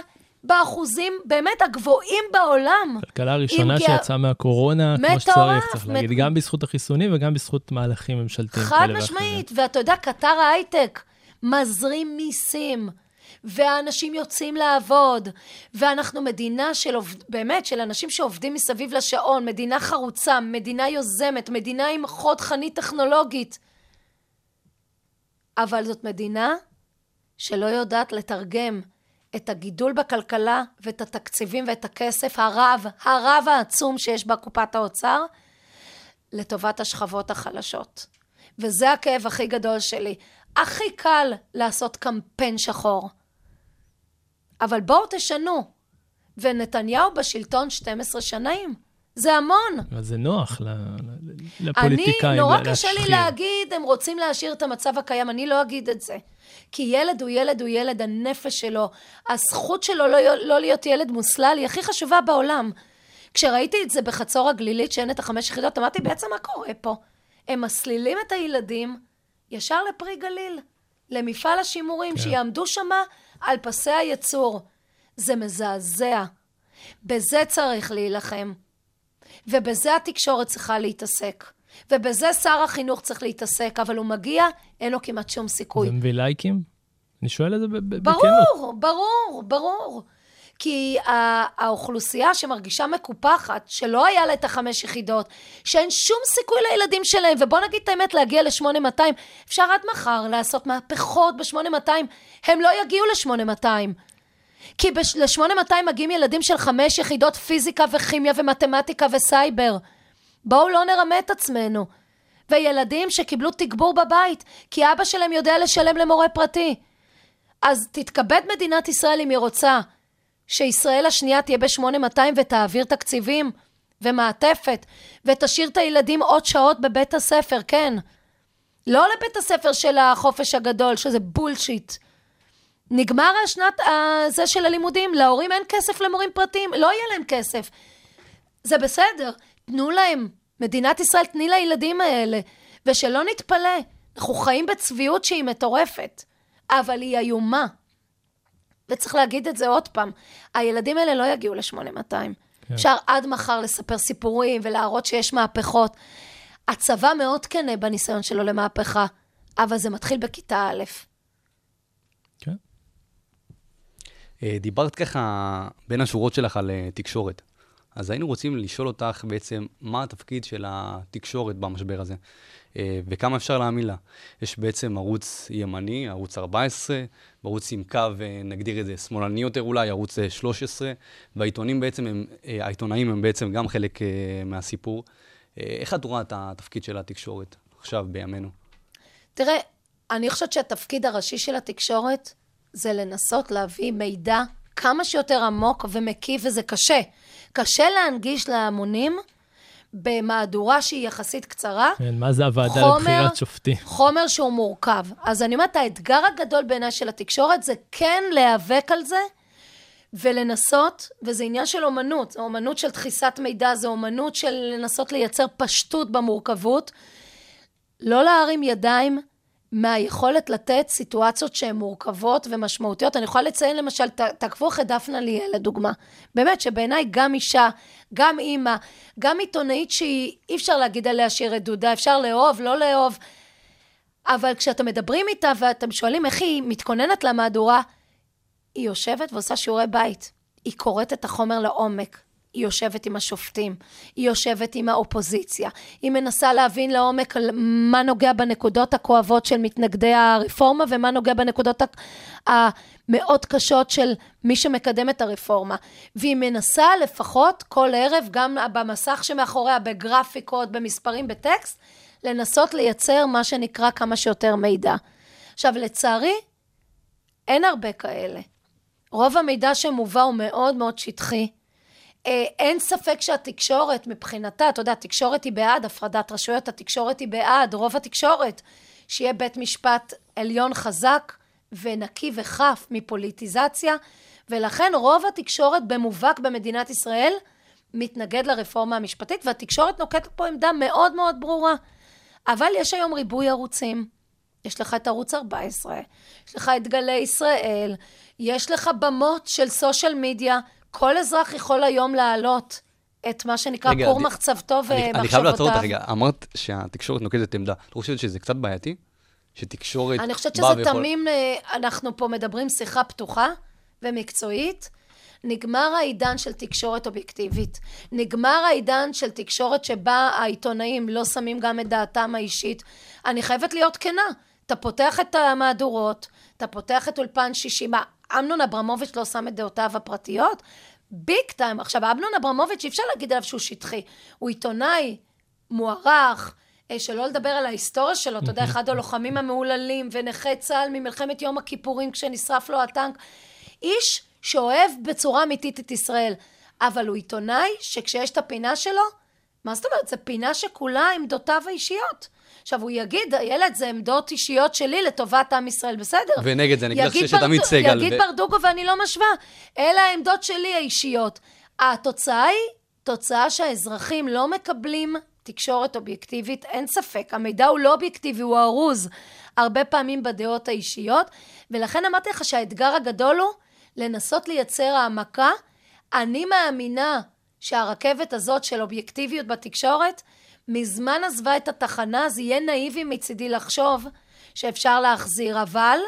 באחוזים באמת הגבוהים בעולם. הכלכלה הראשונה גאה- שיצאה מהקורונה, כמו מטורף, שצריך, צריך להגיד, מט- גם בזכות החיסונים וגם בזכות מהלכים ממשלתיים חד. משמעית, ואתה יודע, קטר ההייטק מזרים מיסים, והאנשים יוצאים לעבוד, ואנחנו מדינה של עובד, באמת, של אנשים שעובדים מסביב לשעון, מדינה חרוצה, מדינה יוזמת, מדינה עם חוד חנית טכנולוגית. אבל זאת מדינה שלא יודעת לתרגם את הגידול בכלכלה ואת התקציבים ואת הכסף הרב, הרב העצום שיש בקופת האוצר, לטובת השכבות החלשות. וזה הכאב הכי גדול שלי. הכי קל לעשות קמפיין שחור. אבל בואו תשנו. ונתניהו בשלטון 12 שנים. זה המון. אבל זה נוח ל- ל- אני, לפוליטיקאים נורא קשה לי להשחיר. להגיד, הם רוצים להשאיר את המצב הקיים, אני לא אגיד את זה. כי ילד הוא ילד הוא ילד, הנפש שלו, הזכות שלו לא, לא להיות ילד מוסלל היא הכי חשובה בעולם. כשראיתי את זה בחצור הגלילית, שאין את החמש יחידות, אמרתי, בעצם מה קורה פה? הם מסלילים את הילדים ישר לפרי גליל, למפעל השימורים, כן. שיעמדו שמה על פסי הייצור. זה מזעזע. בזה צריך להילחם. ובזה התקשורת צריכה להתעסק. ובזה שר החינוך צריך להתעסק, אבל הוא מגיע, אין לו כמעט שום סיכוי. זה מביא לייקים? אני שואל את זה בכנות. ברור, ברור, ברור. כי האוכלוסייה שמרגישה מקופחת, שלא היה לה את החמש יחידות, שאין שום סיכוי לילדים שלהם, ובוא נגיד את האמת, להגיע ל-8200, אפשר עד מחר לעשות מהפכות ב-8200, הם לא יגיעו ל-8200. כי ל-8200 מגיעים ילדים של חמש יחידות פיזיקה וכימיה ומתמטיקה וסייבר. בואו לא נרמה את עצמנו. וילדים שקיבלו תגבור בבית, כי אבא שלהם יודע לשלם למורה פרטי. אז תתכבד מדינת ישראל אם היא רוצה שישראל השנייה תהיה ב-8200 ותעביר תקציבים ומעטפת, ותשאיר את הילדים עוד שעות בבית הספר, כן. לא לבית הספר של החופש הגדול, שזה בולשיט. נגמר השנת הזה של הלימודים, להורים אין כסף למורים פרטיים, לא יהיה להם כסף. זה בסדר, תנו להם. מדינת ישראל, תני לילדים האלה. ושלא נתפלא, אנחנו חיים בצביעות שהיא מטורפת, אבל היא איומה. וצריך להגיד את זה עוד פעם, הילדים האלה לא יגיעו ל-8200. כן. אפשר עד מחר לספר סיפורים ולהראות שיש מהפכות. הצבא מאוד כנה בניסיון שלו למהפכה, אבל זה מתחיל בכיתה א'. כן. אה, דיברת ככה בין השורות שלך על אה, תקשורת. אז היינו רוצים לשאול אותך בעצם, מה התפקיד של התקשורת במשבר הזה, אה, וכמה אפשר להאמין לה. יש בעצם ערוץ ימני, ערוץ 14, וערוץ עם קו, אה, נגדיר את זה, שמאלני יותר אולי, ערוץ אה, 13, והעיתונים בעצם הם, אה, העיתונאים הם בעצם גם חלק אה, מהסיפור. אה, איך את רואה את התפקיד של התקשורת עכשיו, בימינו? תראה, אני חושבת שהתפקיד הראשי של התקשורת זה לנסות להביא מידע כמה שיותר עמוק ומקיף, וזה קשה. קשה להנגיש להמונים במהדורה שהיא יחסית קצרה. כן, מה זה הוועדה חומר- לבחירת שופטים? חומר שהוא מורכב. אז אני אומרת, האתגר הגדול בעיניי של התקשורת זה כן להיאבק על זה ולנסות, וזה עניין של אומנות, זו אומנות של דחיסת מידע, זו אומנות של לנסות לייצר פשטות במורכבות, לא להרים ידיים מהיכולת לתת סיטואציות שהן מורכבות ומשמעותיות. אני יכולה לציין למשל, ת- תעקבו אחרי דפנה ליאל לדוגמה. באמת, שבעיניי גם אישה, גם אימא, גם עיתונאית שהיא, אי אפשר להגיד עליה שהיא רדודה, אפשר לאהוב, לא לאהוב. אבל כשאתם מדברים איתה ואתם שואלים איך היא מתכוננת למהדורה, היא יושבת ועושה שיעורי בית. היא קוראת את החומר לעומק. היא יושבת עם השופטים, היא יושבת עם האופוזיציה, היא מנסה להבין לעומק על מה נוגע בנקודות הכואבות של מתנגדי הרפורמה ומה נוגע בנקודות המאוד קשות של מי שמקדם את הרפורמה. והיא מנסה לפחות כל ערב, גם במסך שמאחוריה, בגרפיקות, במספרים, בטקסט, לנסות לייצר מה שנקרא כמה שיותר מידע. עכשיו, לצערי, אין הרבה כאלה. רוב המידע שמובא הוא מאוד מאוד שטחי. אה, אין ספק שהתקשורת מבחינתה, אתה יודע, התקשורת היא בעד הפרדת רשויות, התקשורת היא בעד, רוב התקשורת, שיהיה בית משפט עליון חזק ונקי וחף מפוליטיזציה, ולכן רוב התקשורת במובהק במדינת ישראל מתנגד לרפורמה המשפטית, והתקשורת נוקטת פה עמדה מאוד מאוד ברורה. אבל יש היום ריבוי ערוצים. יש לך את ערוץ 14, יש לך את גלי ישראל, יש לך במות של סושיאל מדיה, כל אזרח יכול היום להעלות את מה שנקרא רגע, כור אני- מחצבתו אני, אני חייב לעצור אותך ומחשבותיו. רגע. אמרת שהתקשורת נוקטת עמדה. לא חושבת שזה קצת בעייתי? שתקשורת אני חושבת שזה ויכול- תמים, אה, אנחנו פה מדברים שיחה פתוחה ומקצועית. נגמר העידן של תקשורת אובייקטיבית. נגמר העידן של תקשורת שבה העיתונאים לא שמים גם את דעתם האישית. אני חייבת להיות כנה. אתה פותח את המהדורות, אתה פותח את אולפן שישי. מה, אמנון אברמוביץ' לא שם את דעותיו הפרטיות? ביג טיים. עכשיו, אמנון אברמוביץ', אי אפשר להגיד עליו שהוא שטחי. הוא עיתונאי מוערך, אה, שלא לדבר על ההיסטוריה שלו, אתה יודע, אחד הלוחמים המהוללים ונכה צה"ל ממלחמת יום הכיפורים כשנשרף לו הטנק. איש שאוהב בצורה אמיתית את ישראל, אבל הוא עיתונאי שכשיש את הפינה שלו, מה זאת אומרת? זו פינה שכולה עמדותיו האישיות. עכשיו, הוא יגיד, הילד, זה עמדות אישיות שלי לטובת עם ישראל, בסדר? ונגד זה, אני אגיד לך שיש את עמית סגל. יגיד ו- ברדוגו ואני לא משווה. אלה העמדות שלי האישיות. התוצאה היא תוצאה שהאזרחים לא מקבלים תקשורת אובייקטיבית, אין ספק. המידע הוא לא אובייקטיבי, הוא ארוז הרבה פעמים בדעות האישיות, ולכן אמרתי לך שהאתגר הגדול הוא לנסות לייצר העמקה. אני מאמינה שהרכבת הזאת של אובייקטיביות בתקשורת מזמן עזבה את התחנה, אז יהיה נאיבי מצידי לחשוב שאפשר להחזיר, אבל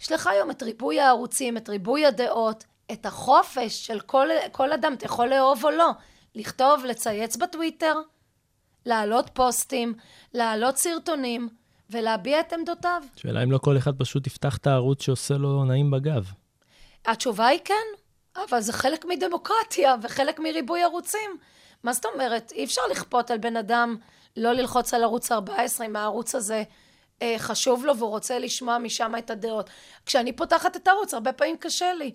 יש לך היום את ריבוי הערוצים, את ריבוי הדעות, את החופש של כל, כל אדם, אתה יכול לאהוב או לא, לכתוב, לצייץ בטוויטר, להעלות פוסטים, להעלות סרטונים ולהביע את עמדותיו. שאלה אם לא כל אחד פשוט יפתח את הערוץ שעושה לו נעים בגב. התשובה היא כן, אבל זה חלק מדמוקרטיה וחלק מריבוי ערוצים. מה זאת אומרת? אי אפשר לכפות על בן אדם לא ללחוץ על ערוץ 14 אם הערוץ הזה אה, חשוב לו והוא רוצה לשמוע משם את הדעות. כשאני פותחת את הערוץ, הרבה פעמים קשה לי.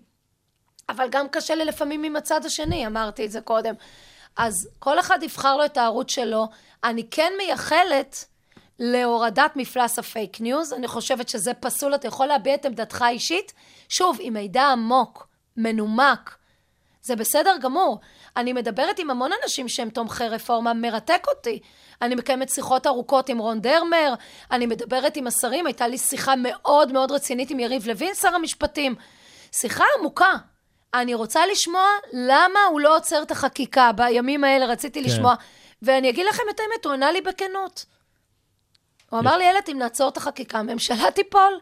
אבל גם קשה לי לפעמים עם הצד השני, אמרתי את זה קודם. אז כל אחד יבחר לו את הערוץ שלו. אני כן מייחלת להורדת מפלס הפייק ניוז. אני חושבת שזה פסול, אתה יכול להביע את עמדתך האישית. שוב, עם מידע עמוק, מנומק. זה בסדר גמור. אני מדברת עם המון אנשים שהם תומכי רפורמה, מרתק אותי. אני מקיימת שיחות ארוכות עם רון דרמר, אני מדברת עם השרים, הייתה לי שיחה מאוד מאוד רצינית עם יריב לוין, שר המשפטים. שיחה עמוקה. אני רוצה לשמוע למה הוא לא עוצר את החקיקה. בימים האלה רציתי כן. לשמוע. ואני אגיד לכם את האמת, הוא ענה לי בכנות. הוא אמר לי, ילד, אם נעצור את החקיקה, הממשלה תיפול.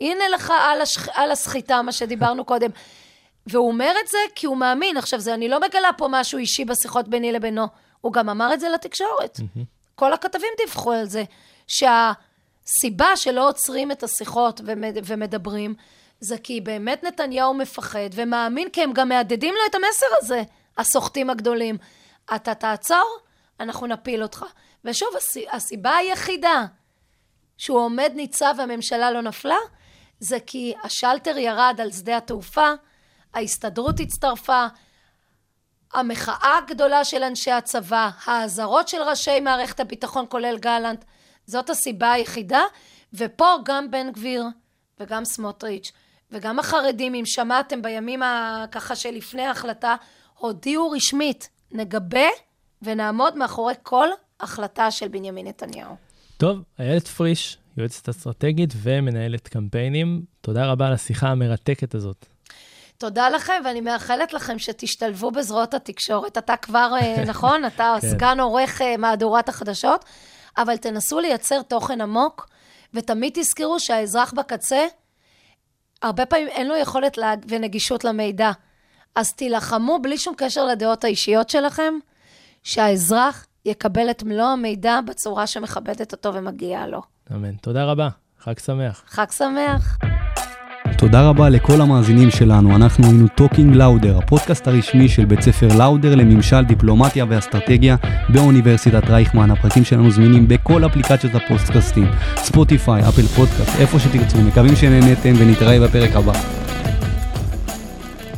הנה לך על, השח... על הסחיטה, מה שדיברנו קודם. והוא אומר את זה כי הוא מאמין. עכשיו, זה, אני לא מגלה פה משהו אישי בשיחות ביני לבינו. הוא גם אמר את זה לתקשורת. כל הכתבים דיווחו על זה, שהסיבה שלא עוצרים את השיחות ומד... ומדברים, זה כי באמת נתניהו מפחד ומאמין, כי הם גם מהדהדים לו את המסר הזה, הסוחטים הגדולים. אתה תעצור, אנחנו נפיל אותך. ושוב, הס... הסיבה היחידה שהוא עומד ניצב והממשלה לא נפלה, זה כי השלטר ירד על שדה התעופה, ההסתדרות הצטרפה, המחאה הגדולה של אנשי הצבא, האזהרות של ראשי מערכת הביטחון, כולל גלנט, זאת הסיבה היחידה, ופה גם בן גביר וגם סמוטריץ' וגם החרדים, אם שמעתם בימים ככה שלפני ההחלטה, הודיעו רשמית, נגבה ונעמוד מאחורי כל החלטה של בנימין נתניהו. טוב, איילת פריש, יועצת אסטרטגית ומנהלת קמפיינים, תודה רבה על השיחה המרתקת הזאת. תודה לכם, ואני מאחלת לכם שתשתלבו בזרועות התקשורת. אתה כבר, אה, נכון? אתה כן. סגן עורך אה, מהדורת החדשות, אבל תנסו לייצר תוכן עמוק, ותמיד תזכרו שהאזרח בקצה, הרבה פעמים אין לו יכולת לה... ונגישות למידע. אז תילחמו בלי שום קשר לדעות האישיות שלכם, שהאזרח יקבל את מלוא המידע בצורה שמכבדת אותו ומגיעה לו. אמן. תודה רבה, חג שמח. חג שמח. תודה רבה לכל המאזינים שלנו, אנחנו היינו Talking Lauder, הפודקאסט הרשמי של בית ספר לאודר לממשל, דיפלומטיה ואסטרטגיה באוניברסיטת רייכמן. הפרקים שלנו זמינים בכל אפליקציות הפודקאסטים, Spotify, Apple Podcast, איפה שתרצו. מקווים שנהנתם ונתראה בפרק הבא.